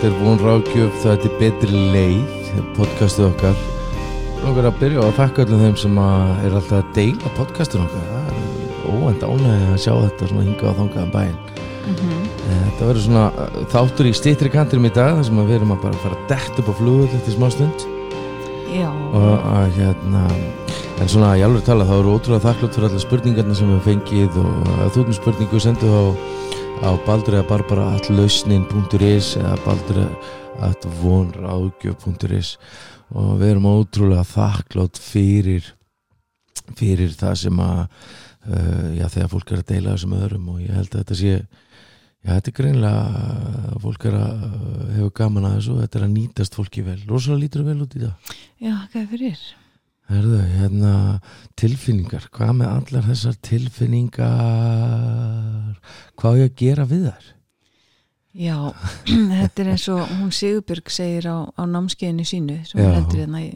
Þetta er von rákjöf, það er betri leið, podcastið okkar. Nógur að byrja á að þakka öllum þeim sem er alltaf að deila podcastið okkar. Það er óvænt ánægði að sjá þetta svona hinga á þangaðan bæinn. Mhm. Eh, Þetta verður svona eh, þáttur í stýttri kantinum í dag, þar sem við erum að bara fara detta upp á flugull eftir smá stund. Já, Og að hérna, en svona ég alveg tala, þá eru ótrúlega þakklátt fyrir allar spurningarna sem við fengið og að þú erum spurningu sendu á, á baldur eða barbara allausnin.is eða baldur eða vonráðgjöf.is og við erum ótrúlega þakklátt fyrir fyrir það sem að uh, já, þegar fólk er að deila þessum öðrum og ég held að þetta sé já, þetta er greinlega fólk er að hefur gaman að þessu þetta er að nýtast fólki vel. Rosalega lítur vel út í það já, hvað fyrir? Herðu, hérna, tilfinningar, hvað með allar þessar tilfinningar, hvað ég að gera við þær? Já, þetta er eins og hún Sigurbjörg segir á, á námskeiðinu sínu sem hún heldur hérna í,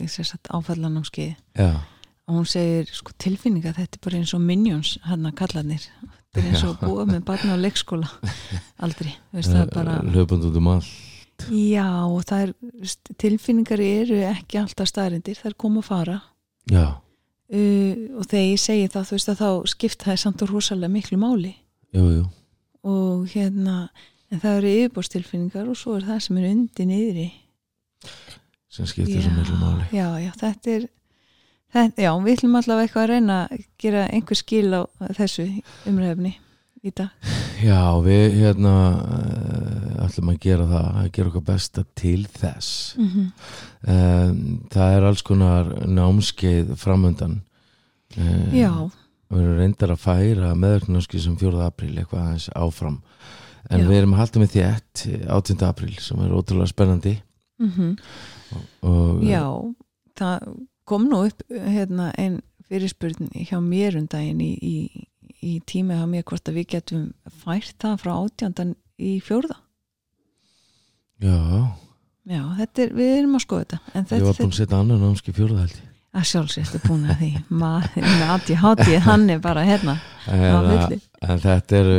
í sér satt áfallanámskeiði Já, og hún segir sko tilfinninga þetta er bara eins og minions hann að kallarnir. Þetta er eins og búa með barna á leikskóla. Aldrei, veist það er bara löpand út um all. já er, tilfinningar eru ekki alltaf staðrindir, það er koma að fara. Já, uh, og þegar ég segi það þú veist að þá skipta það samt og rosalega miklu máli. Jú, jú, og hérna en það eru yfirbórstilfinningar og svo er það sem er undir niðri. Sem skiptir svo miklu máli. já, já, þetta er þetta, já, við ætlum allavega eitthvað að reyna að gera einhver skil á þessu umræfni í dag Já, við hérna uh, ætlum að gera það, að gera okkar besta til þess. mm -hmm. Um, það er alls konar námskeið framöndan. Uh, já, Við erum reyndar að færa meðverknámskeið sem 4. apríl eitthvað aðeins áfram. En Já. við erum að halda með þétt 18. apríl sem er ótrúlega spennandi. mm Og, já það kom nú upp hérna, einn fyrirspurn hjá mér um daginn í, í, í tíma hjá mér hvort að við getum fært það frá átjándan í fjórða. Já, já, er, við erum að skoða þetta ég var búin að setja annan námski fjórðaldi að sjálfsvægt búin að því. Maður aðti hátið hann er bara hérna á en, milli. en þetta er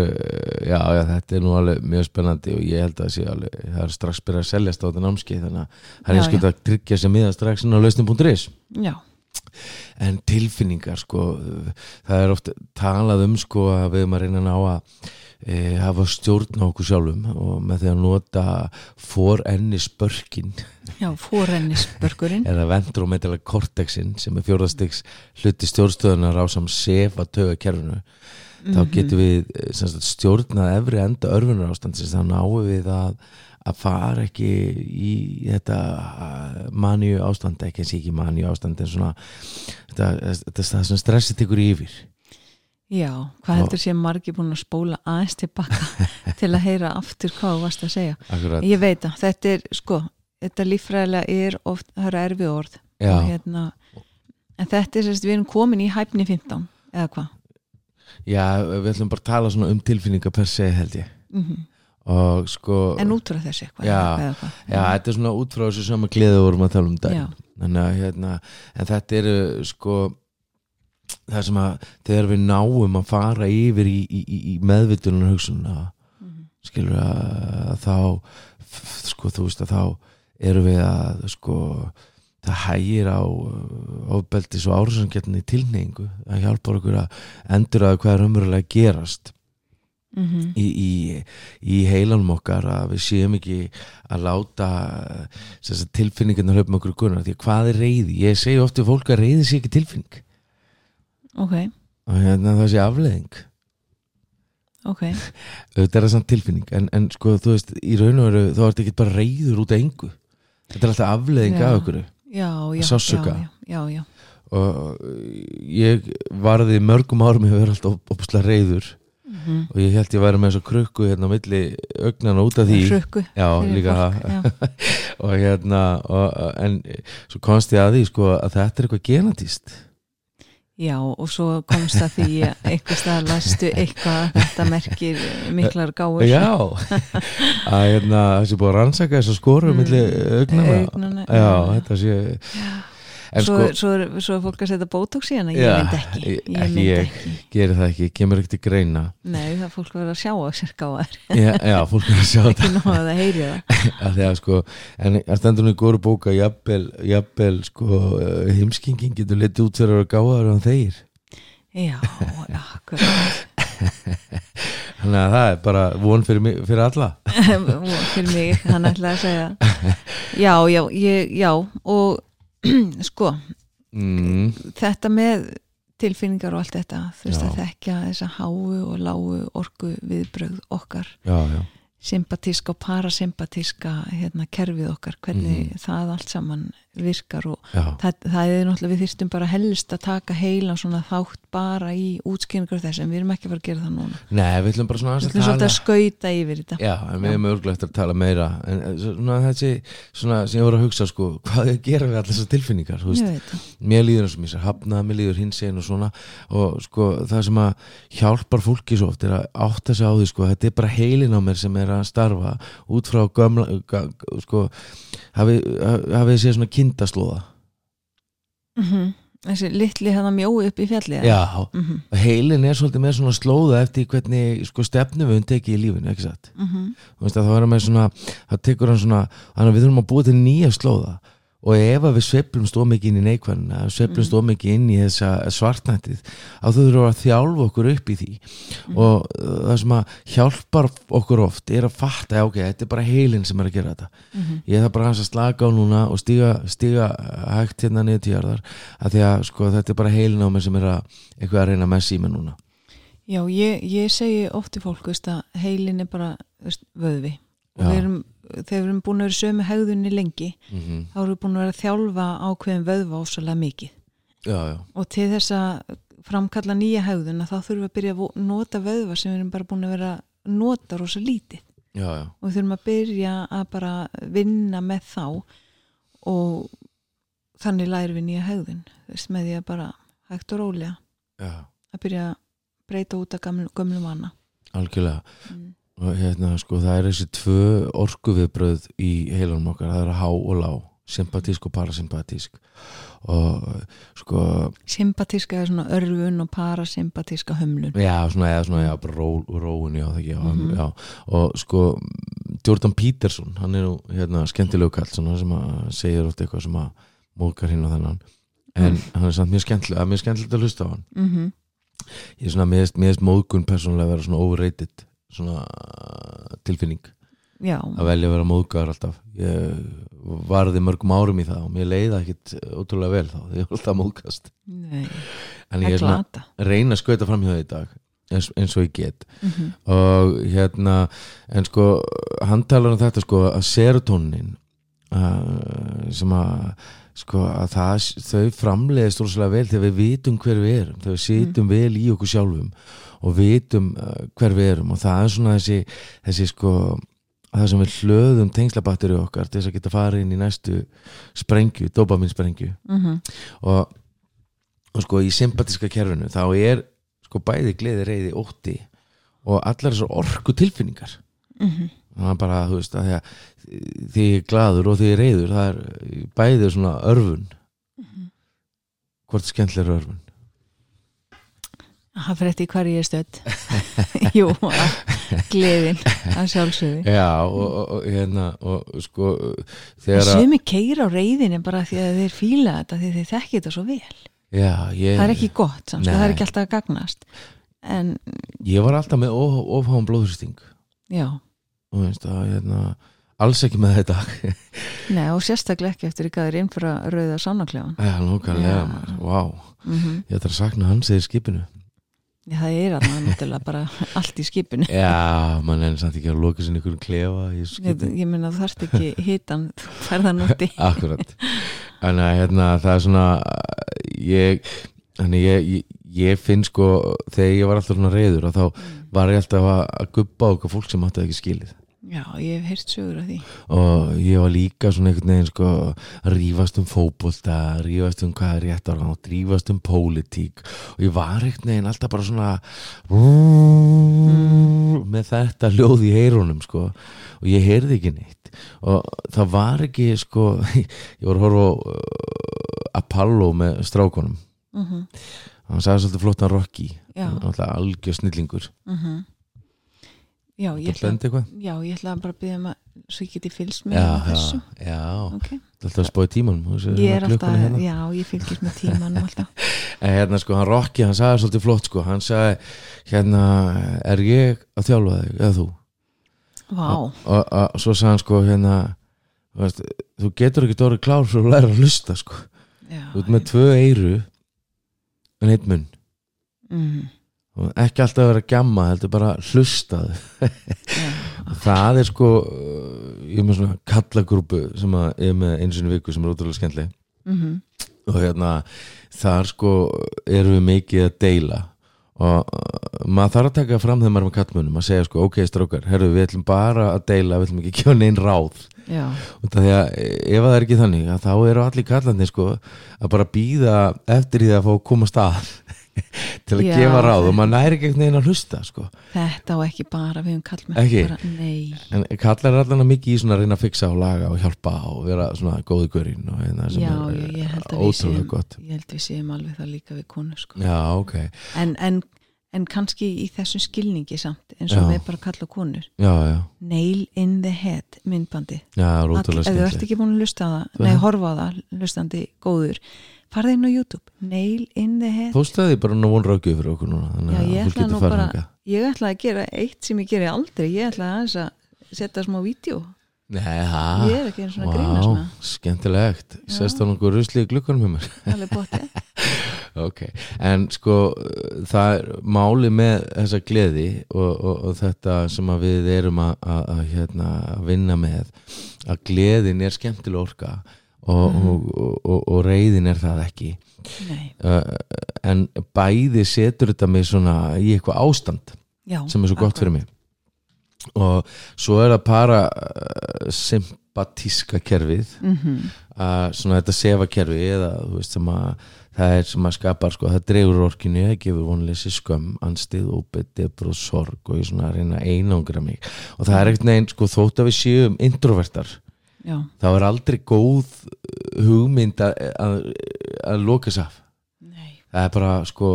já, já, þetta er nú alveg mjög spennandi og ég held að sé alveg, það er strax byrjað að seljast á þetta námski þannig að það er Já, einskjöld að tryggja sér miða strax inn á lausnum.is já, en tilfinningar sko það er oft talað um sko að við erum að reyna að ná að e, hafa stjórn á okkur sjálfum og með því að nota forenni spörkin já, fórennisbörgurinn eða ventrometala kortexin sem er fjórðastiks hluti stjórnstöðunar á sam sefa töga kerfinu Mhm. þá getum við eh, sem sagt, stjórnað efri enda örfunar ástand þá náum við að, að fara ekki í þetta manju ástand ekki eins og ekki manju ástand en svona þetta, þetta sem stressið tekur yfir. Já, hvað heldur sé margir búin að spóla aðeins tilbaka til að heyra aftur hvað þú varst að segja? Akkurat, ég veit að þetta er sko þetta líffræðilega er oft það eru erfi orð. Já, og hérna en þetta er sérst við erum komin í hæfni 15 eða hvað? Já, við ætlum bara að tala um tilfinningar per se held ég. Mm og sko en út frá þessu eitthvað Já, Já, þetta er svona út frá þessu sama gleði við vorum að tala um Já. daginn að hérna, en þetta eru sko það sem að þegar við náum að fara yfir í, í, í, í meðvitunar hugsunna Mhm. skilur að þá sko þú veist að þá erum við að sko það hægir á ofbeldis og árásangetni tilneyingu það hjálpar okkur að endur að hvað er umverulega að gerast Mhm. í, í, í heilanum okkar að við séum ekki að láta tilfinningarnar höfum okkur gunnar því að hvað er reyði? Ég segi ofti fólk að reyði sé ekki tilfinning. Ok, og hérna það sé afleðing ok. Þetta er það samt tilfinning. En, en sko þú veist, í raun og veru þá ert ekki bara reyður út af engu. Þetta er alltaf afleðing Já. af okkur. Já, já, Sársauka. já, já, já, og ég varði mörgum árum ég verið alltaf opuslega reyður Mhm. og ég held ég væri með þessa krukku hérna á milli augnana út af því. Hrukku Já, líka það. já. og hérna og, en svo komst ég að því sko að þetta er eitthvað genatíst já, og svo komst að því að einhver stað lastu eitthvað að þetta merkir miklar gáur Já, að hérna þessi búið að rannsaka þess að skoru Mm, milli augnana Já, já. þetta sé En svo, sko- svo, er, svo er fólk að setja botox í hana. Ég Já, myndi ekki, ég- ég ég. ekki. gerir það ekki, kemur ekkert í greina. Nei það er fólk verður að sjá á sér gáðar já, já, fólk er að sjá þetta. ekki nóg að það heyri það. Að að sko, en það stendur nú í góru bóka jafnvel, jafnvel sko uh, heimskingin getur litið út fyrir að vera gáðar en þeir, já, akkurat. Þannig að það er bara von fyrir, mig, fyrir alla. Fyrir mig, hann ætlaði að segja. Já, já, ég, já og sko mm, þetta með tilfinningar og allt þetta Já. að þekka þessa háu og lágu orku viðbrögð okkar já, já, sympatíska og parasympatíska hérna, kerfið okkar, hvernig Mhm. það allt saman virkar og það, það er náttúrulega við þyrstum bara helst að taka heilan svona þátt bara í útskýringur þess en við erum ekki að fara að gera það núna. Nei, við ætlum bara svona aðeins ætlum að tala. að skauta yfir þetta. Já, en við erum örgulegt að tala meira en svona þessi, svona sem ég voru að hugsa sko, hvað er að gera við allar þessar tilfinningar mér líður eins og mér sér hafnað, mér líður hins einn og svona og sko það sem að hjálpar fólki svo oft er að átta sig á því sko þetta er bara heilin á mér sem er að starfa út frá gömla sko hafi svona kindaslóða. Mm þessi litli hefða mjói upp í fjalli eða? já, Mhm, heilin er svolítið með svona slóða eftir hvernig sko stefnum við hún tekið í lífinu, ekki satt? Þú veist að það var með svona það tekur hann svona, að við þurfum að búa til nýja slóða og ef við sveiflum stóð mikið inn í neikvæðina, ef við sveiflum Mhm. stóð mikið inn í þessa svartnættið, að þú þurfum að þjálfa okkur upp í því Mhm. og uh, það sem að hjálpar okkur oft er að fatta, ok, þetta er bara heilin sem er að gera þetta, Mhm. ég þarf bara hans að slaka á núna og stíga, stíga hægt hérna niður tíjarðar, að því að sko þetta er bara heilin á mig sem er að að reyna með síma núna Já, ég, ég segi oft í fólk veist, að heilin er bara veist, vöðvi og við erum, þegar við erum búin að vera sömu hegðunni lengi mm -hmm. þá erum við búin að vera að þjálfa ákveðin vöðva ósalega mikið. Já, já, og til þess að framkalla nýja hegðuna þá þurfum við að byrja að nota vöðva sem við erum bara búin að vera að nota rosa lítið. Já, og við þurfum að byrja að bara vinna með þá og þannig lærum við nýja veist, með því að bara hægt og rólega að byrja að breyta út af gömlu vana. Algjörlega. Mm. Og hérna sko það er þessi tvö orkuviðbröð í heilanum okkar. Það er há og lá, sympatísk og parasympatísk. Og sko sympatíska er svona örfun og parasympatíska hömlun. Já, svona, eða svona, já, bara ró, róun já, það ekki, já, Mhm. já, og sko Jordan Peterson, hann er nú hérna skemmtilegu kall, sem að segir oft eitthvað sem að mókar hinn og þennan. En hann er samt mjög skemmtilega, mjög skemmtilegt að hlusta á hann. Mm -hmm. ég er svona, mér finnst móðgun persónulega að vera svona overrated svona tilfinning. Já, að velja að vera móðgæður alltaf. Ég varði mörgum árum í það og mér leiða ekkit ótrúlega vel þá þegar ég var alltaf móðgæðast nei, en ég er svona að reyna að skauta fram hjá það í dag eins, eins og ég get. Mm -hmm. og hérna en sko hann talar um þetta sko að serotonin uh, sem að sko að það, þau framleiðist rosalega vel þegar við vitum hver við erum þegar við situm vel í okkur sjálfum og vitum uh, hver við erum. Og það er svona þessi, þessi sko það sem við hlöðum tengslabatteri okkar til þess að geta farið inn í næstu sprengju, dopaminsprengju Mm og, og sko í sympatíska kerfinu þá er sko bæði gleði, reyði, ótti og allar þessar orku tilfinningar -hmm. það er bara, þú veist, að því ég er gladur og því ég er reyður það er bæði svona örfun. Hvort er skemmtilega örfun það fyrir eftir hverju ég er stödd. Jú, gleðin að sjálfsögðu. Já, og, og, hérna og sko, Sumi keira á reyðinni bara því að þeir fíla þetta því þeir þekki þetta svo vel. Já, ég, það er ekki gott, samt, sko, það er ekki alltaf að gagnast. En ég var alltaf með of, ofháum blóðhristing já, og veist að, hérna alls ekki með þetta. Nei og sérstaklega ekki eftir þeir innfyrir rauða sánaklegan já, lókalega, Já. wow mm ég ætla að sakna hans eða skipinu það er að það náttúrulega bara allt í skipinu. Já, mann er samt ekki að loka sinni ykkur klefa ég, ég meina þú þarft ekki hitan færðan úti. Akkurat. Þannig að hérna, það er svona ég, þannig ég, ég, ég finn sko þegar ég var alltaf svona reyður þá var ég alltaf að, á okkar fólk sem það ekki skilið Já, ég hef heyrt sögur af því. Og ég var líka svona einhvern veginn sko rífast um fótbolta rífast um hvað er rétt á rátt rífast um pólitík. Og ég var einhvern veginn alltaf bara svona með þetta ljóð í heyrunum sko. Og ég heyrði ekki neitt. Og það var ekki sko ég var að horfa á uh, A halló með strákonum mhm, hann sagði svolítið flottan Rocky hann alltaf algjör snillingur. Mhm Já, ég ætla, já, ég ætla bara að byggja um að svo ég geti fylgst með Já, þessu. já, Ok, það er alltaf að spója tímanum þú ég hérna er alltaf, hérna. já, ég fylgist með tímanum alltaf. En hérna sko, hann Rocky, hann sagði svolítið flott sko. Hann sagði, hérna, er ég að þjálfa þig, eða þú? Vá, og, og svo sagði hann sko, hérna þú, veist, þú getur ekki dórið klár fyrir að læra að hlusta sko. Já Þú ert með tvö eyru en eitt munn. Mhm, og ekki alltaf vera gjamma heldur bara hlustaðu já, það er sko ég er með svona kallagrúpu sem að ég er með einu sinni í viku sem er ótrúlega skemmtileg. Mhm, og hérna þar sko erum við mikið að deila. Og maður þarf að taka fram þegar maður er með kallmunum að segja sko ok strókar, herru við ætlum bara að deila við ætlum ekki að gefa neinn ráð. Já, út af því að ef það er ekki þannig þá eru allir kallandi sko að bara býða eftir því að fá að koma stað til að Já, gefa ráð og maður næri ekki neina að hlusta sko. Þetta og ekki bara við um kallmenn Ekki? bara, Nei, en kallar er allan mikið í svona að reyna að fixa og laga og hjálpa og vera svona góði görinn og hérna sem já, er já, ég held að við ótrúlega séum gott. ég held við séum alveg það líka við konu sko. já ok, en, en, en kannski í þessum skilningi samt eins og Já. við bara kalla konur. Já já. Nail in the head myndbandi. Ef þú ert ekki búin að lusta á það Þú nei, horfa á það, lustandi góður farði inn á YouTube, Nail in the head. Póstaði bara nú von rákju fyrir okkur núna Já, ég fólk ætla getur nú bara ég ætla að gera eitt sem ég geri aldrei ég ætla aðeins að setja smá vídeo Nei, það ég er ekki einu svona grína svona. skemmtilegt. Sest á nokkuð rusli í glukkanum hjá mér? Alveg bótti Ok, en sko það er máli með þessa gleði og, og, og þetta sem við erum að, að, að, hérna, vinna með að gleðin er skemmtileg orka og, Mhm. og, og, og, og reyðin er það ekki. Uh, en bæði setur þetta mig svona í eitthvað ástand já, sem er svo gott fyrir mig og svo er það para uh, sympatíska kerfið. Mm að svona þetta sefa kerfi eða þú veist sem að það er sem að skapar sko, það dregur orkinu, það gefur vonleysi skömm, anstið, óbyrð, debr og sorg og ég svona að reyna að einangra mig. Og það er ekkert neginn, sko, þótt að við séum introvertar, já, þá er aldrei góð hugmynd að, að, að loka sér af. Nei. Það er bara sko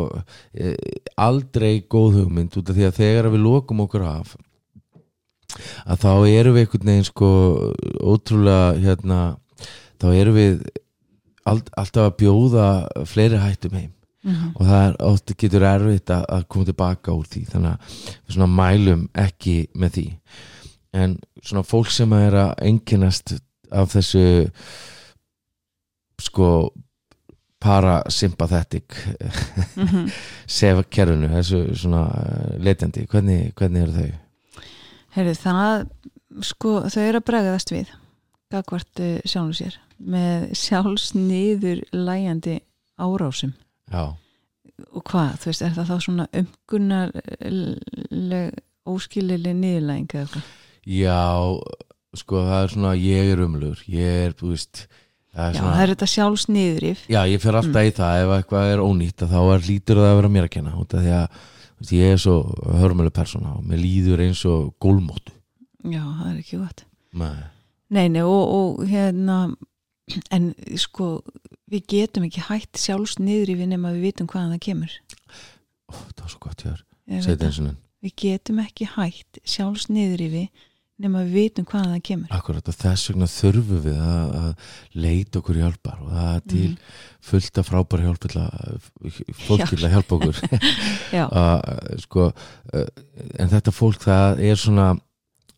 eh, aldrei góð hugmynd út af því að þegar við lokum okkur af að þá erum við einhvern veginn sko ótrúlega hérna þá erum við all, alltaf að bjóða fleiri hættum heim mm og það er oft getur erfitt að, að koma tilbaka úr því þannig að við svona mælum ekki með því en svona fólk sem er að enginnast af þessu sko parasympathetic -hmm. sefa kerfinu, þessu svona eh, leitandi, hvernig, hvernig eru þau? Heyrðu, það, sko, þau eru að bregðast við gagvart uh, sjálfum sér með sjálfsniður lægjandi árásum. Já, og hvað, þú veist, er það þá svona umgunarleg óskilileg niðurlæging eða eitthvað? já sko það er svona ég er umlur ég er, þú veist það er Já, svona, það er þetta sjálfsniðurif. Já, ég fer alltaf í það ef eitthvað er ónýtt þá er lítur það að vera mér að kenna út af því að ég er svo hörmuleg persóna og mér líður eins og gólmóttu. Já, það er ekki gott. Nei, Nei, nei, og, og hérna en sko við getum ekki hætt sjálfsniðurifin nema við vitum hvaðan það kemur. Ó, það var svo gott Ég og Við getum ekki hætt sjálfsniðurifi nema við vitum hvaðan það kemur. Akkurat og þess vegna þurfum við að, að leita okkur hjálpar og það er til Mhm. fullt af frábæra hjálp til að fólk til að hjálpa okkur. Að sko en þetta fólk það er svona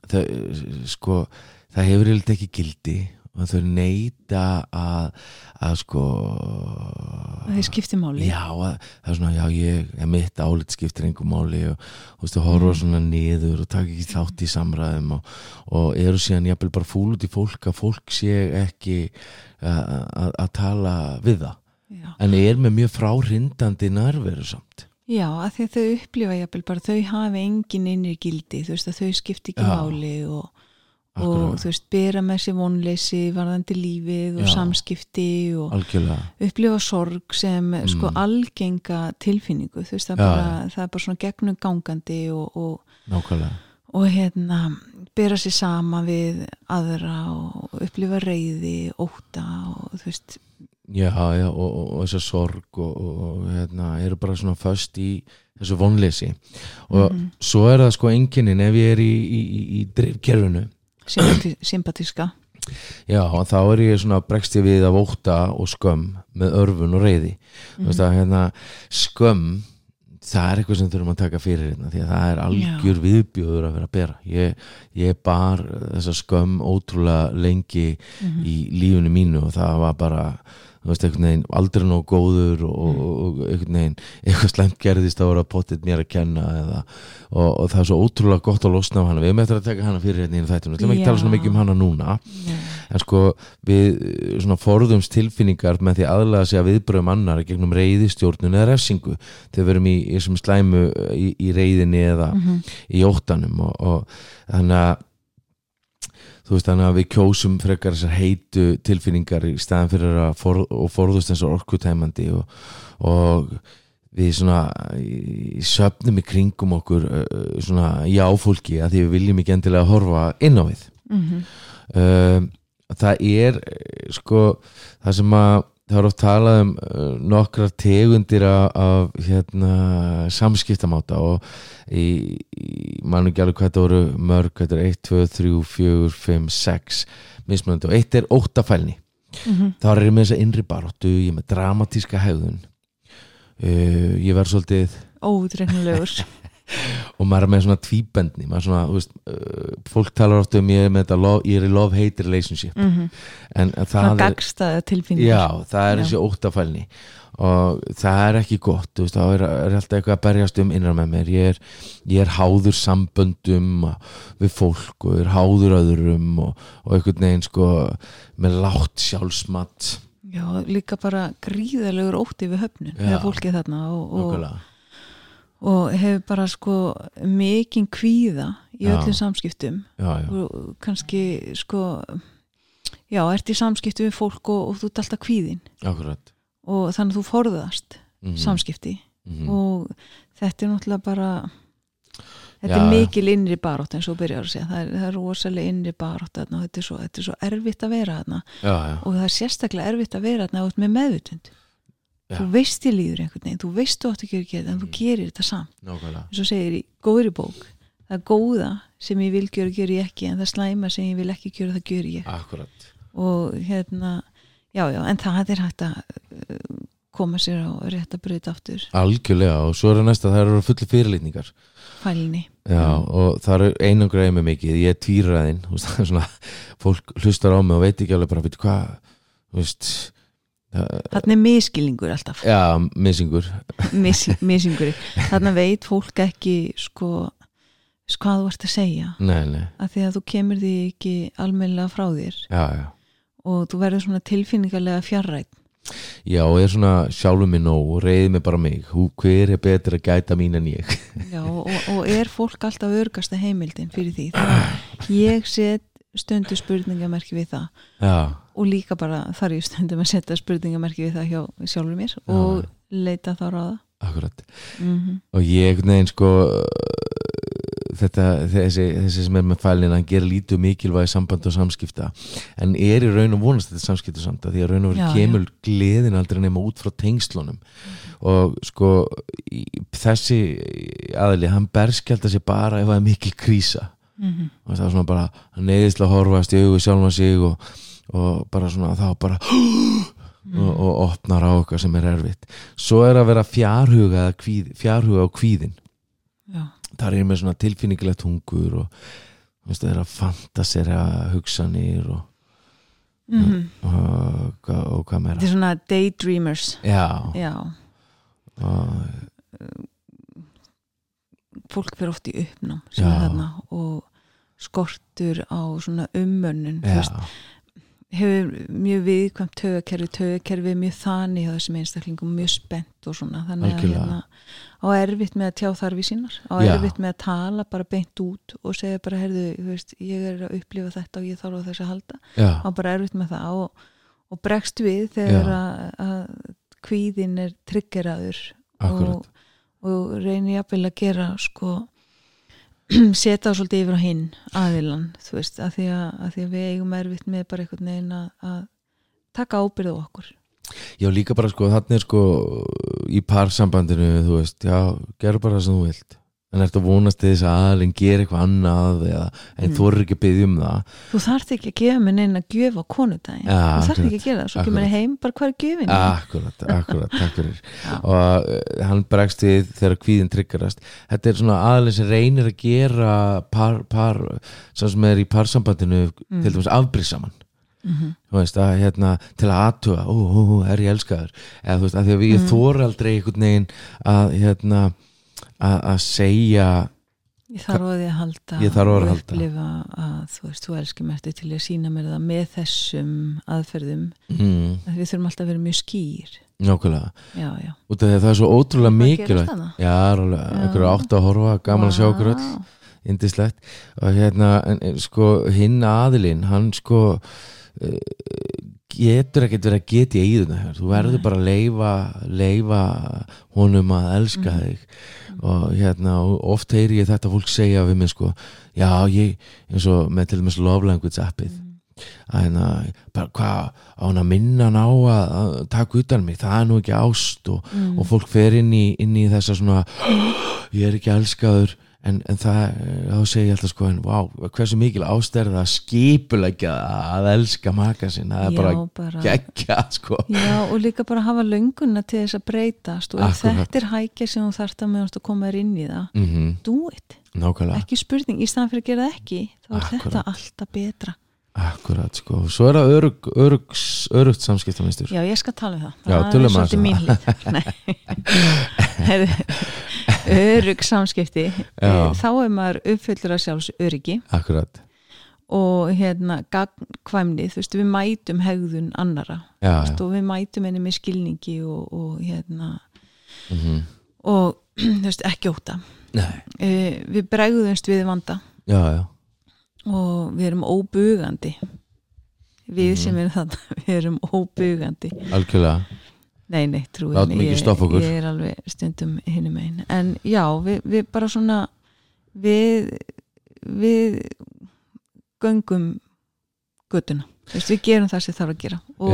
það, sko það hefur eiginlega ekki gildi og þau neita að að sko það skiptir máli já, að, það er svona, já, ég er mitt álit skiptir einhver máli og þú veist, þú horfa Mm. svona niður og taka ekki þátt í samræðum og, og eru síðan jafnvel bara fúl út í fólk að fólk sé ekki að, tala við það Já, en er með mjög fráhrindandi nærveru samt Já að því að þau upplifa jafnvel bara þau hafi engin innri gildi þú veist að þau skipti ekki Já. máli og, og Akkurat. þú veist bera með sér vonleysi varðandi lífið og Já. samskipti og algjörlega upplifa sorg sem sko Mm. algenga tilfinningu þú veist það, Já, bara, það er bara svona gegnum gangandi og, og, nákvæmlega og hérna bera sér sama við aðra og upplifa reyði, óta og þú veist Já, já, og, og, og þessa sorg og, og, og hérna, eru bara svona föst í þessu vonleysi og Mhm. svo er það sko enginin ef ég er í, í, í, í drifkerfinu Sympati, sympatíska. Já, þá er ég svona bregst ég við af ótta og skömm með örfun og reyði þú veist að hérna skömm það er eitthvað sem þurfum að taka fyrir hérna því að það er algjör viðbjóður að vera að bera. Ég, ég bar þessa skömm ótrúlega lengi í lífunu mínu og það var bara þú veist, einhvern veginn aldrei nóg góður og, og, og einhvern veginn eitthvað slæmt gerðist að vera potið mér að kenna eða, og, og það er svo ótrúlega gott að losna af hana, við erum eftir að taka hana fyrir hérna í þættinu, við ætlum ekki að tala svona mikið um hana núna Já. en sko við eh, svona forðumst tilfinningar með því aðlaða sig að viðbröðum annar gegnum reyðistjórnun eða refsingu. Þegar við erum í, í slæmu eh, í, í reyðinni eða í óttanum og, og þannig að þú veist þannig að við kjósum frekar þessar heitu tilfinningar í staðan fyrir að for, forðust eins og orkutæmandi og, og við svona í söfnum í kringum okkur svona jáfólki að því við viljum ekki endilega horfa inn á við Mhm. um, það er sko það sem að það er oft talað um uh, nokkrar tegundir af, hérna, samskiptamáta og í, í mann ekki alveg hvað þetta voru mörg, þetta er 1, 2, 3, 4, 5, 6 mismunandi. Og eitt er óttafælni. Mhm. þá er ég með þessa innri baróttu ég er með dramatíska hegðun. Uh, ég verð svolítið Ódreiknulegur og maður er með svona tvíbendni maður er svona, þú veist, uh, fólk talar ofta um ég er með þetta, love, ég er í love-hate relationship. Mm en Það það er gagstaði tilfinningar. Já, það er Já. þessi óttafælni. Og það er ekki gott þú veist, það er, er alltaf eitthvað að berjast um innan með mér. Ég er, ég er háður samböndum við fólk og ég er háður öðrum og, og einhvern veginn sko með látt sjálfsmat. Já, líka bara gríðalegur ótti við höfnun þegar fólki þarna og, og. Og hefur bara sko mikinn kvíða í Já. öllum samskiptum. Já, já, og kannski sko já, ert í samskiptum við fólk og, og þú ert alltaf kvíðin akkurat. Og þannig að þú forðast Mhm, samskipti. Mhm. og þetta er náttúrulega bara þetta er mikil innri barátt eins og byrjar að segja, það er, það er rosalega innri þarna og þetta er, svo, þetta er svo erfitt að vera og það er sérstaklega erfitt að vera með meðutund Já. þú veist þið líður einhvern veginn, þú veist þú átt að gera þetta en þú gerir þetta samt, eins og segir í góðri bók það góða sem ég vil gera gera ég ekki en það slæma sem ég vil ekki gera það gera ég. Akkurat. Og hérna, já já en það er hægt að uh, koma sér á rétt að breyta aftur. Algjörlega og svo er það næsta það eru fulli fyrirlitningar. Fælni. Já, og það er einangræði með mikið ég er tvíræðin, þú veist, það er svona fólk hlustar á mig og veit ekki alveg bara veit þarna er miskilningur alltaf. Já, missingur. Mis, misingur þarna veit fólk ekki sko hvað þú ert að segja. Nei, nei, að því að þú kemur því ekki almennilega frá þér. Já, já. Og þú verður svona tilfinningarlega fjarrætt já, og er svona sjálfum mig nóg og reyði mig bara mig, Hú, hver er betur að gæta mín en ég? Já, og, og er fólk alltaf örgasta heimildin fyrir því? Þannig ég set stundu spurningamerki við það. Já, og líka bara þar ég stundum að setja spurningamerki við það hjá sjálfur mér og leita þá ráða. Akkurat. Mm og ég veginn sko þetta, þessi, þessi sem er með fælin hann gerir lítið mikilvægi samband og samskipta. En er í raun og vonast þetta samskipta samt að því að raun og Já, verið kemur gleðin aldrei nema út frá tengslunum. Og sko í, þessi aðli, hann berskjaldar sér bara ef það er mikil krísa. -hmm. og það er svona bara, að horfast í augu sjálfan sig og, og bara svona þá bara og, og opnar á okkar sem er erfitt. Svo er að vera fjárhuga kvíð, fjárhuga á kvíðin Já, þar er ég með svona tilfinningilegt hungur og veist, það er að fantasera hugsanir og, mm og, og, og hvað þetta meira er svona daydreamers. Já, Já, og, fólk fyrir oft í þarna og skortur á svona ummönnun þú veist, hefur mjög viðkvæmt tögakerfi tögakerfi er mjög þannig hjá þessum einstaklingum mjög spennt og svona þannig að hérna, á erfitt með að tjá þarfi sínar á Já. erfitt með að tala bara beint út og segja bara, heyrðu, þú veist, ég er að upplifa þetta og ég þarf á þess að halda. Já, á bara erfitt með það og, og bregst við þegar að, að kvíðin er triggeraður akkurat. og, og reynir jafnvel að gera sko setja það svolítið yfir á hinn aðilan, þú veist, að því að, að því að við eigum erfitt með bara einhvern veginn að, að taka ábyrð á okkur. Já, líka bara sko, þannig sko í parsambandinu, þú veist, já, gerðu bara það sem þú vilt en ertu að vonast þess að aðalinn gera eitthvað annað eða, en Mm. þú eru ekki að byggja um það? Þú þarft ekki að gefa mér neina gjöf á konudaginn. Já, þú akkurat, ekki að gera það, svo kemur ég heim bara hvað er gjöfin Akkurat, akkurat, takk fyrir. Og uh, hann bregst við þegar kvíðin tryggarast. Þetta er svona aðalinn sem reynir að gera par, par sem sem er í parsambandinu Mm. til dæmis afbrísaman Mhm. þú veist að hérna til að aðtuga, ó, ó, ó, er ég elskaður? Eða þú veist að því að við Mm. þóra aldrei einhvern veginn að hérna að, að segja ég þarf á því að halda Ég þarf á því að halda. upplifa að þú veist, þú elskir mér eftir til að sína mér það með þessum aðferðum. Mm, að við þurfum alltaf að vera mjög skýr. Nákvæmlega, já, já. Út af því að það er svo ótrúlega mikilvægt. já, einhverju átt að horfa gaman að sjá okkur öll. Indislegt og hérna en, en, sko hinn aðilinn hann sko uh, getur ekkert verið að geta í hér. þú verður bara að leifa leifa honum að elska Mhm. þig. Og hérna oft heyri ég þetta fólk segja við mig sko já ég eins og með til dæmis love language appið. Að hérna bara hvað á hann að minna hann á að, að taka utan um mig, það er nú ekki ást. Og, Mm. og fólk fer inn í, inn í þessa svona ég er ekki elskaður en, en það, eh, þá segi ég alltaf sko en vá, hversu mikil ástærða skipulegja að elska maka sinn? Það er bara bara geggja sko. Já, og líka bara hafa lönguna til þess að breytast og þetta er hækja sem þú þarft að meðanst að koma þér inn í það mm do it, nákvæmlega, ekki spurning í staðan fyrir að gera það ekki, þá er Akkurat. þetta alltaf betra akkurat sko. Svo er það örug, örugs, örugt samskiptamistur Já, ég skal tala um það. Já, það tölum er svolítið um mín hlið. Örug samskipti. Já. Eh, þá er maður uppfyllur að sjálfs öryggi akkurat, og hérna gagnkvæmni, þú veist, við mætum hegðun annara, já, já. og við mætum henni með skilningi og, og hérna mm og þú veist, ekki óta nei, uh, við bregðumst við vanda. Já, já og við erum óbugandi. Við Mhm. sem erum þarna við erum óbugandi. Algjörlega, nei, nei, trúið okkur. ég er alveg stundum hinum einn en já, við, við bara svona við við göngum göttuna við gerum það sem þarf að gera. Og,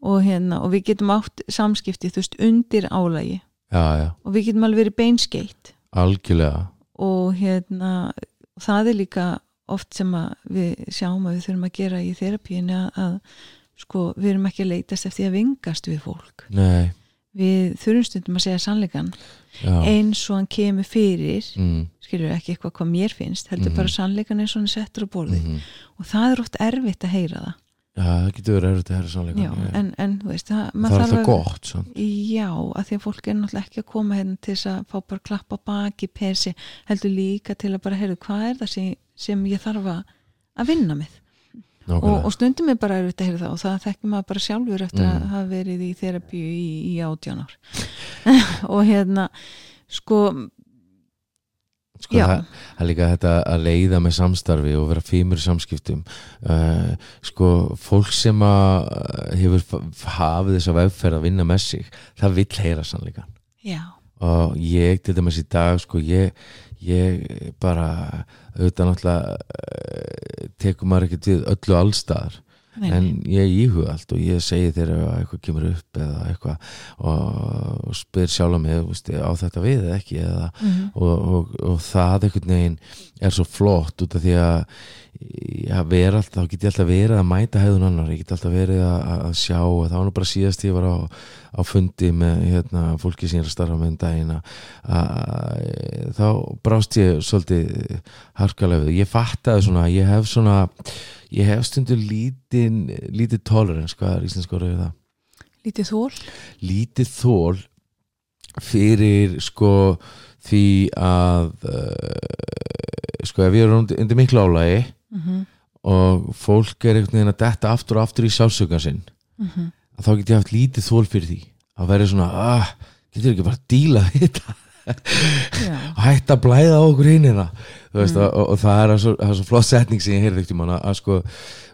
og, hérna, og við getum átt samskipti þú veist, undir álægi já, já. Og við getum alveg verið beinskeitt algjörlega, og hérna það er líka oft sem við sjáum að við þurfum að gera í þerapíinu að, sko við erum ekki að leitast eftir að vingast við fólk. Nei. Við þurfum stundum að segja sannleikan já, eins og hann kemur fyrir mm, skilur ekki eitthvað hvað mér finnst heldur Mhm. bara sannleikan eins og hann settur á borði mm og það er oft erfitt að heyra það já, það getur verið erfitt að herra sannleika já, en, en þú veist það, það er alltaf gott svo. Já, að því að fólk er náttúrulega ekki að koma hérna til þess að fá bara klappa baki persi, heldur líka til að bara heyrðu hvað er það sem, sem ég þarf að vinna með og, og stundum er bara erfitt að heyra það og það þekkir maður bara sjálfur eftir Mm. að hafa verið í þerapíu í, í átján ár og hérna sko, sko, það, það er líka þetta að leiða með samstarfi og vera fímur í samskiptum. Uh, sko, fólk sem að uh, hefur hafið þess að vegferð að vinna með sig, það vill heyra sannleikan já, og ég til dæmis í dag sko ég, ég bara auðvitað náttúrulega uh, tekur maður ekkert við öllu allstaðar nei, en ég íhuga allt og ég segi þegar ef eitthvað kemur upp eða eitthvað og, spyr sjálf mig veist, á þetta við eða ekki eða, Mhm. og, og, og það einhvern veginn er svo flott út af því að já, alltaf, þá get ég alltaf verið að mæta hefðun annar, ég get alltaf verið að, að sjá og það var nú bara síðast ég var á, á fundi með hérna, fólki sem ég er að starfa með um daginn þá brást ég svolítið harkalega við, ég fattaði svona ég hef svona, ég hef stundu lítið, lítið tolerance hvað er íslensk orðið við það. Lítið þól lítið þól fyrir sko því að uh, sko ef ég er undir, miklu álægi mm og fólk er einhvern veginn að detta aftur og aftur í sjálfsökan sinn -hmm. að þá get ég haft lítið þól fyrir því. Að vera svona, ah, getur ekki bara að díla við þetta? Og hætta að blæða okkur hinnina veist, Mm. og, og, það er svo, það er svo flott setning sem ég heyrði ekkert í manna að sko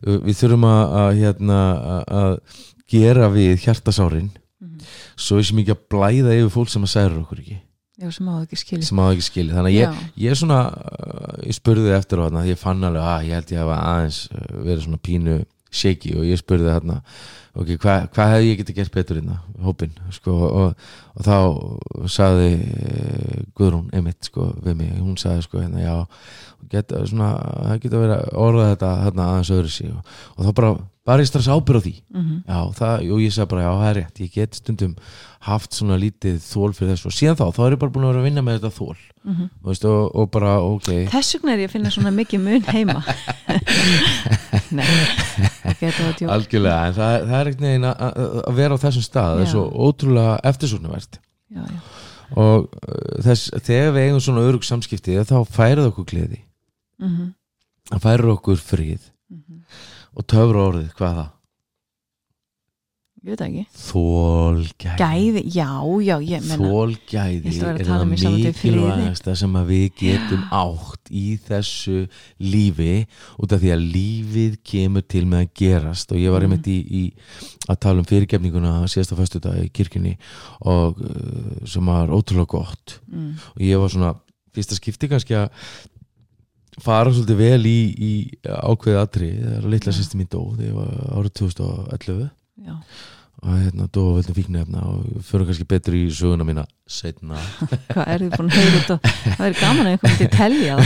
við þurfum að, að, hérna, að, að gera við hjartasárin Mhm. svo sem ekki að blæða yfir fólk sem að særa okkur ekki já, sem áður ekki skilja sem að ekki skilja þannig að ég, ég er svona uh, ég spurði eftir á þarna ég fann alveg að ég held ég hafa aðeins uh, verið svona pínu shaky og ég spurði þarna ok, hvað hva hefði ég getið gert betur innan hópin, sko og, og þá saði eh, Guðrún Emitt, sko, við mig hún saði, sko, hérna, já geta, svona, það geta verið að orða þetta hérna aðeins öðru sig og, og þá bara bara ég strax ábyrð á því. Mhm. já, það, og ég sagði bara, já, það er rétt ég get stundum haft svona lítið þól fyrir þessu. Og síðan þá, þá er ég bara búin að vera að vinna með þetta þól Mhm. Þú veist, og, og bara, ok. Þess vegna er ég að finna svona mikið mun heima. Nei, ekki þetta var djók. Algjörlega, en það, það er ekkert neginn að að vera á þessum stað, það er svo ótrúlega eftirsóknarvert. Og uh, þess, þegar við eigum svona örug samskipti þá færið okkur gleði. Mhm, það færið okkur frið og töfra orðið, hvað er það? Ég veit ekki. Þólgæði Gæði, já, já, ég menna Þólgæði er það um mikilvægasta sem að við getum átt í þessu lífi út af því að lífið kemur til með að gerast. Og ég var Mhm. einmitt í, í að tala um fyrirgefninguna síðasta föstudag í kirkjunni og uh, sem var ótrúlega gott. Mm, og ég var svona fyrsta skipti kannski að fara svolítið vel í, í ákveðið atri þegar litla Já. sýsti mín dó þegar var árið 2011 Já, og hérna dó að veldum fíknefna og förum kannski betur í söguna mína setna hvað er þið búin að heyra þetta? Það er gaman að einhvern veginn telja.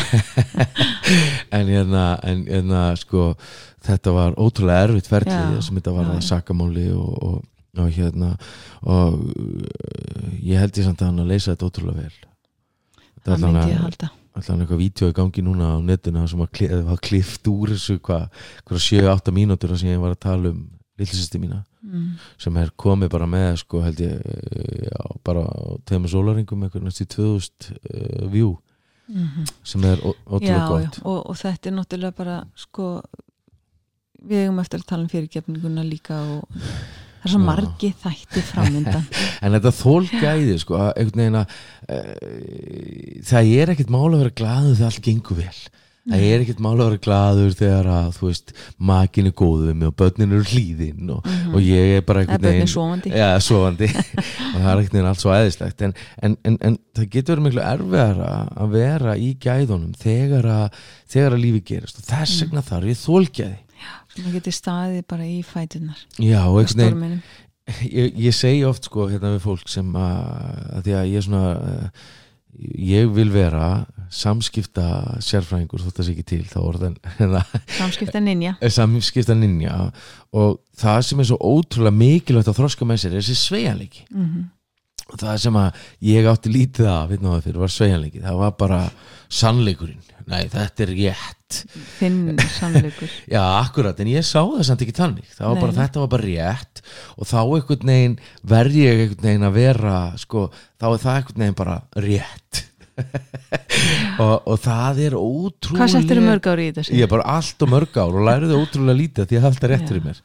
Það en hérna, en hérna sko, þetta var ótrúlega erfitt ferli Já, sem þetta var já, að sakamáli og, og, og hérna og uh, ég held ég samt að hann að leysa þetta ótrúlega vel. Það myndi ég halda allan eitthvað vídeo í gangi núna á netinu sem að kli- var klift úr þessu hvað, hvað 7-8 mínútur sem ég var að tala um lillisýsti mína. Mm, sem er komið bara með sko held ég já, bara á tveimur sólaringum eitthvað næst í 2000 uh, view. Mm sem er ótrúlega já, gott. og, og þetta er náttúrulega bara sko við eigum eftir að tala um fyrirgefninguna líka og það er svo margi þætti framöndan en þetta þólgæði sko að uh, það er ekkert mál að vera glaður þegar allt gengur vel. Það er ekkert mál að vera glaður þegar að þú veist, makin er góðu við mig og börnin eru hlýðin og, Mhm. og ég er bara er veginn sofandi. Já, sofandi. Og það er ekkert veginn allt svo æðislegt en, en, en, en það getur verið miklu erfiðara að vera í gæðunum þegar að, þegar að lífi gerist. Og þess Mm. vegna þarf ég þólgæði það getur staðið bara í fætunar Já, og einhvern veginn ég, ég segi oft sko hérna við fólk sem að, að því að ég svona uh, ég vil vera samskipta sérfræðingur þótt það sé ekki til þá orðan hérna, samskipta ninja. Samskipta ninja. Og það sem er svo ótrúlega mikilvægt að þroska með sér er þessi sveianleiki mm og það sem að ég átti lítið af veit náða fyrir var sveianleiki það var bara sannleikurinn nei þetta er rétt. Þinn sannleikur. Já akkurat en ég sá það samt ekki þannig. Það var bara þetta var bara rétt. Og þá einhvern veginn verð ég einhvern veginn að vera sko þá er það einhvern veginn bara rétt og, og það er ótrúlega hvað settir mörg ári í þessu? ég er bara allt og mörg ár og læriði ótrúlega lítið því að hafa alltaf rétt fyrir mér.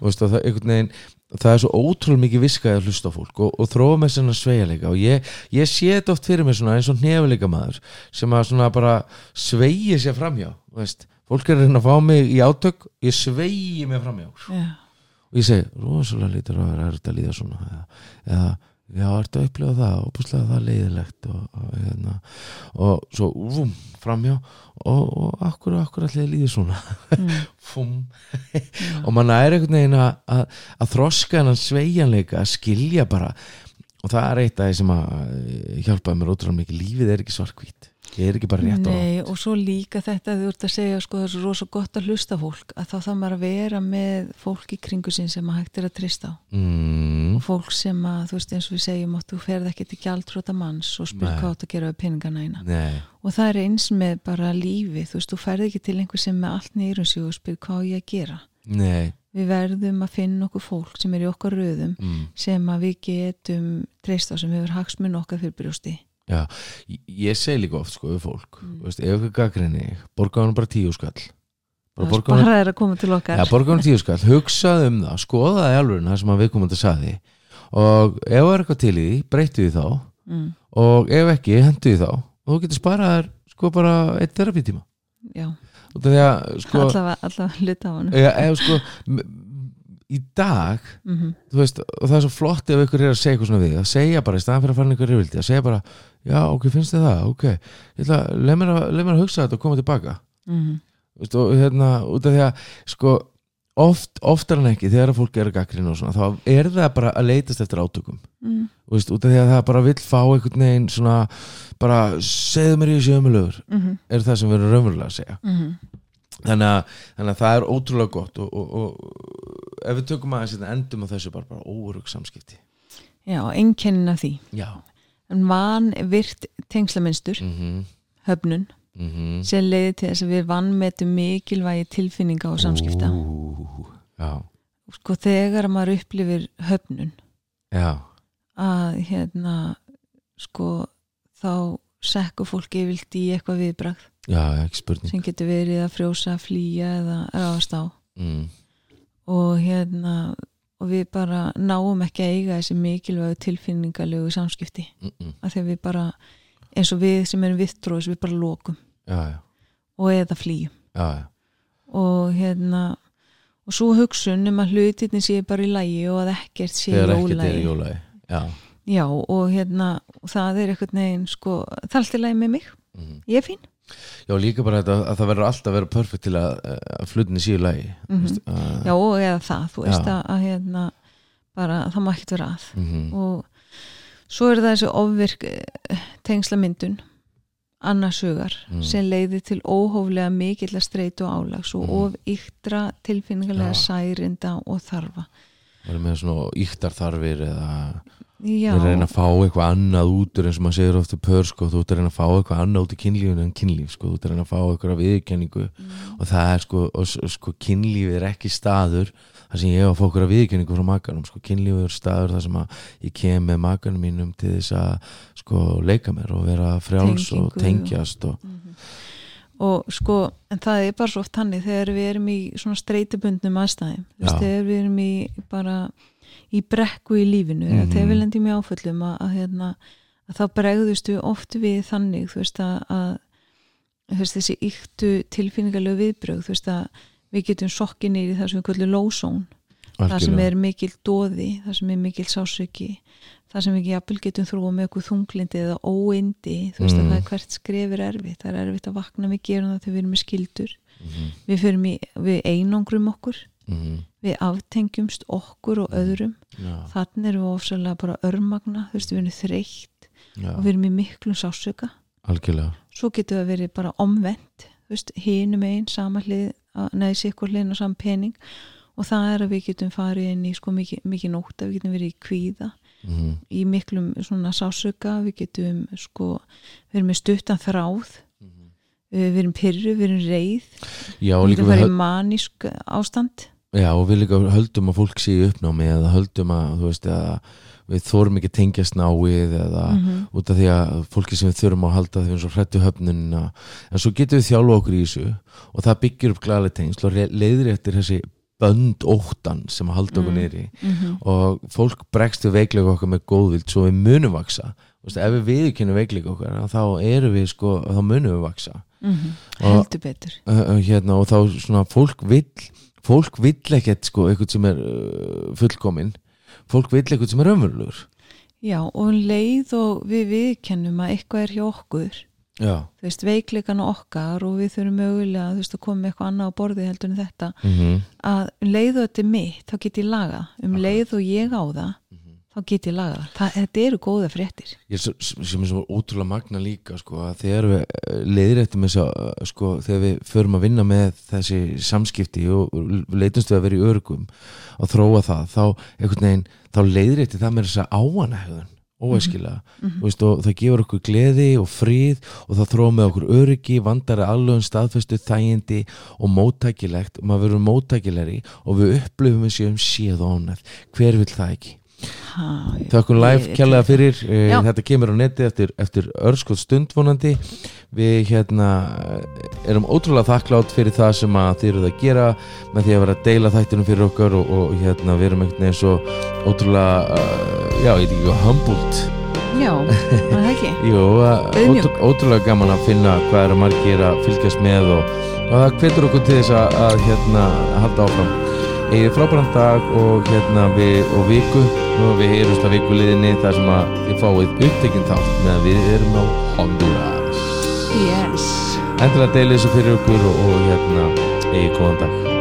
og það, veginn, það er svo ótrúlega mikið viskaði að hlusta fólk og, og þróa með svona sveigjarleika og ég, ég sé þetta oft fyrir mér svona eins og nefuleika maður sem að svona bara sveigi sér framhjá þú veist, fólk er að reyna að fá mig í átök ég sveigi mig framhjá. Já, og ég segi, rosalega lítur að vera erfitt að líða svona eða já, ertu að upplifa það? Og búslega það leiðilegt og, og, hérna, og svo vum, framhjá og, og akkur, akkur allir líði svona. Mm, fum. Og mann er einhvern veginn að, að, að þroska hennan sveigjanleika að skilja bara. Og það er eitt af því sem að eh, hjálpaði mér ótrúlega mikið lífið er ekki svarkvít er ekki bara rétt á Nei, og svo líka þetta að þú ert að segja sko það er svo rosa gott að hlusta fólk að þá þarf maður að vera með fólk í kringu sín sem að hægt er að trista á. Mm, og fólk sem að, þú veist eins og við segjum að þú ferð ekki til gjaldróta manns og spyr hvað átt að gera við peningana eina og það er eins með bara lífi þú veist, þú ferð ekki til einhver sem með allt nýrum sig og spyr hvað ég að gera. Nei. Við verðum að finna okkur fólk sem er í okkar röðum mm, sem að við getum treyst á sem hefur hagsmun okkar fyrir brjósti já, ég, segi líka oft sko við fólk, Mm. veist, ef ekki gaggrinni borga hann bara tíu skall. Bara það er að koma til okkar. Ja, borga hann tíu skall, hugsaði um það skoðaði alveg það sem að við komum að sagði. Og ef það er eitthvað til í því breyttu því þá. Mm, og ef ekki, hendu því þá. Og þú getur sparað þér sko bara eitt að sko, allavega, hluta á hann eða, eða, sko í dag, mm þú veist og það er svo flott ef ykkur er að segja eitthvað svona við að segja bara í staðan fyrir að fara einhver reyfildi að segja bara, já ok, finnst þið það, ok. Ég ætla, leið mér, mér að hugsa þetta og koma tilbaka. Mm, Þú veist, og hérna, út af því að sko, oft, oftar en ekki þegar fólk er að gaggrina og svona þá er það bara að leitast eftir átökum. Mm, Þú veist, út af því að það bara vill fá einhvern veginn svona bara segðu mér í þessu ömulögur mm, er það sem við erum raunverulega að segja. Mm, þannig að, þannig að það er ótrúlega gott og, og, og ef við tökum aðeins hérna, endum á þessu bara, bara óurug samskipti. Já, einkennina því. Já en van virt tengslaminstur mm höfnun -hmm. sem leiði til þess að við vannmetum mikilvægi tilfinninga og samskipta. Ú, já, sko þegar maður upplifir höfnun já, að hérna sko þá sekkur fólk yfirlt í eitthvað spurning. sem getur verið að frjósa, flýja eða ráðast á. Mm. og hérna og við bara náum ekki að eiga þessi mikilvægu tilfinningalegu samskipti. Mm -mm. að að við bara eins og við sem erum vittróðis við bara lokum. Já, já, og eða flýjum. Já, og hérna og svo hugsun um að hlutinni sé bara í lægi og að ekkert sé þegar í ólægi já, og hérna það er eitthvað neginn sko það er allt í lægi með mig, mm. ég er fín já, líka bara þetta að það verður alltaf að vera perfekt til að, að flutinni síðu lægi Mhm. að, já og eða það, þú veist Já. að, að hérna bara það má ekkert vera að mm og svo er það þessi ofvirk eh, tengslamyndun annars hugar Mm. sem leiði til óhóflega mikill að streytu álags og Mm. of yktra tilfinningarlega Já. særinda og þarfa verður með svona yktar þarfir eða já, við reyna að fá eitthvað annað út eins og maður segir ofta pör sko, þú ert að reyna að fá eitthvað annað út í kynlífinu en kynlíf, sko, þú ert að reyna að fá eitthvað viðurkenningu Mm. og það er sko, og, sko kynlíf er ekki staður þar sem ég hef að fá okkur að viðurkenningu frá makanum, sko, kynlíf er staður þar sem að ég kem með makanum mínum til þess að sko leika mér og vera frjáls og Tengingu. tengjast og, Mhm. Og sko en það er bara svo oft hannig þegar við erum í svona streitubundnum aðstæðum. Þegar við erum í bara í brekku í lífinu eða Mhm. þegar við lendum í áföllum að, að, hérna, að þá bregðust við oft við þannig þú veist að, að þú veist, þessi yktu tilfinningarlegu viðbrög þú veist að við getum sokkin í það sem við kvöldum lósón það sem er mikil dóði það sem er mikil sásöki það sem við jafnvel getum þrúa með eitthvað þunglindi eða óindi, þú veist Mm. að það er hvert skref er erfitt, það er erfitt að vakna við gerum það þegar við erum með skildur Mhm, við, í, við einangrum okkur mhm, við aftengjumst okkur og öðrum. Já, þannig erum við ofsalega bara örmagna þú veist við erum þreytt já, og við erum í miklum sásöka algjörlega. Svo getur það verið bara omvend þú veist, hinum einn, sama hlið neði sikkur hliðin og saman pening og það er að við getum farið inn í sko mikið, mikið nótt að við getum verið í kvíða. Mhm, í miklum svona sásöka við getum sko við erum með stuttan þráð. Mhm. við erum pyrru, við erum reið. Já, og við getum farið í manísk ástand. Já og við líka höldum að fólk sé uppnámi eða höldum að þú veist að við þórum ekki tengjast náið eða Mhm. út af því að fólki sem við þurfum að halda því erum svo hrættu höfnunina. En svo getum við þjálfa okkur í þessu og það byggir upp glæðlega tengsl og leiðir eftir þessi bönd óttan sem að halda okkur Mm. niðri Mhm. og fólk bregst við veikleika okkar með góðvild svo við munum vaksa veist, ef við viðkynum veikleika okkar þá erum við sko, þá munum við vaksa Mhm. Og- heldur betur uh, hérna, og þá svona fólk vill fólk vill ekkert sko eitthvað sem er uh, fullkomin fólk vill eitthvað sem er ömurlugur já og leið og við viðkennum að eitthvað er hjá okkur þú veist veikleikana okkar og við þurfum mögulega veist að koma með eitthvað annað á borði heldur en þetta. Mm að um leið og þetta er mitt þá get ég laga um leið og ég á það þá get ég laga það, þetta eru góða fréttir. Ég, sem er svo ótrúlega magna líka sko, að þegar við leiðir eftir með þess að sko, þegar við förum að vinna með þessi samskipti og leitumst við að vera í örgum að þróa það þá, veginn, þá leiðir eftir það með þess að áanægðun óæskilega. Mhm. veist, og það gefur okkur gleði og fríð og það þróa með okkur öryggi vandari alvegum staðfestu þægindi og móttækilegt. Og maður verður móttækilegri og við upplifum við séum séð og ánæð hver vil það ekki ha, Þakkum live kjærlega fyrir eh, Já. þetta kemur á neti eftir, eftir örskot stund vonandi. Við hérna erum ótrúlega þakklátt fyrir það sem að þið eruð að gera með því að vera að deila þættinum fyrir okkar og, og hérna við erum einhvern veginn svo ótrúlega uh, já, ég veit ekki, humbled. Já, það er ekki? Jú, Auðmjúk. ótrú, ótrúlega gaman að finna hvað eru margir að fylgjast með og, og það hvetur okkur til þess að, að hérna halda áfram Egið frábæran dag og hérna við og viku. Og við heyrumst að viku liðinni þar sem að þið fáið upptekinn þátt meðan við erum á Honduras. Yes. Endilega deilið þessu fyrir okkur og, og hérna egið góðan dag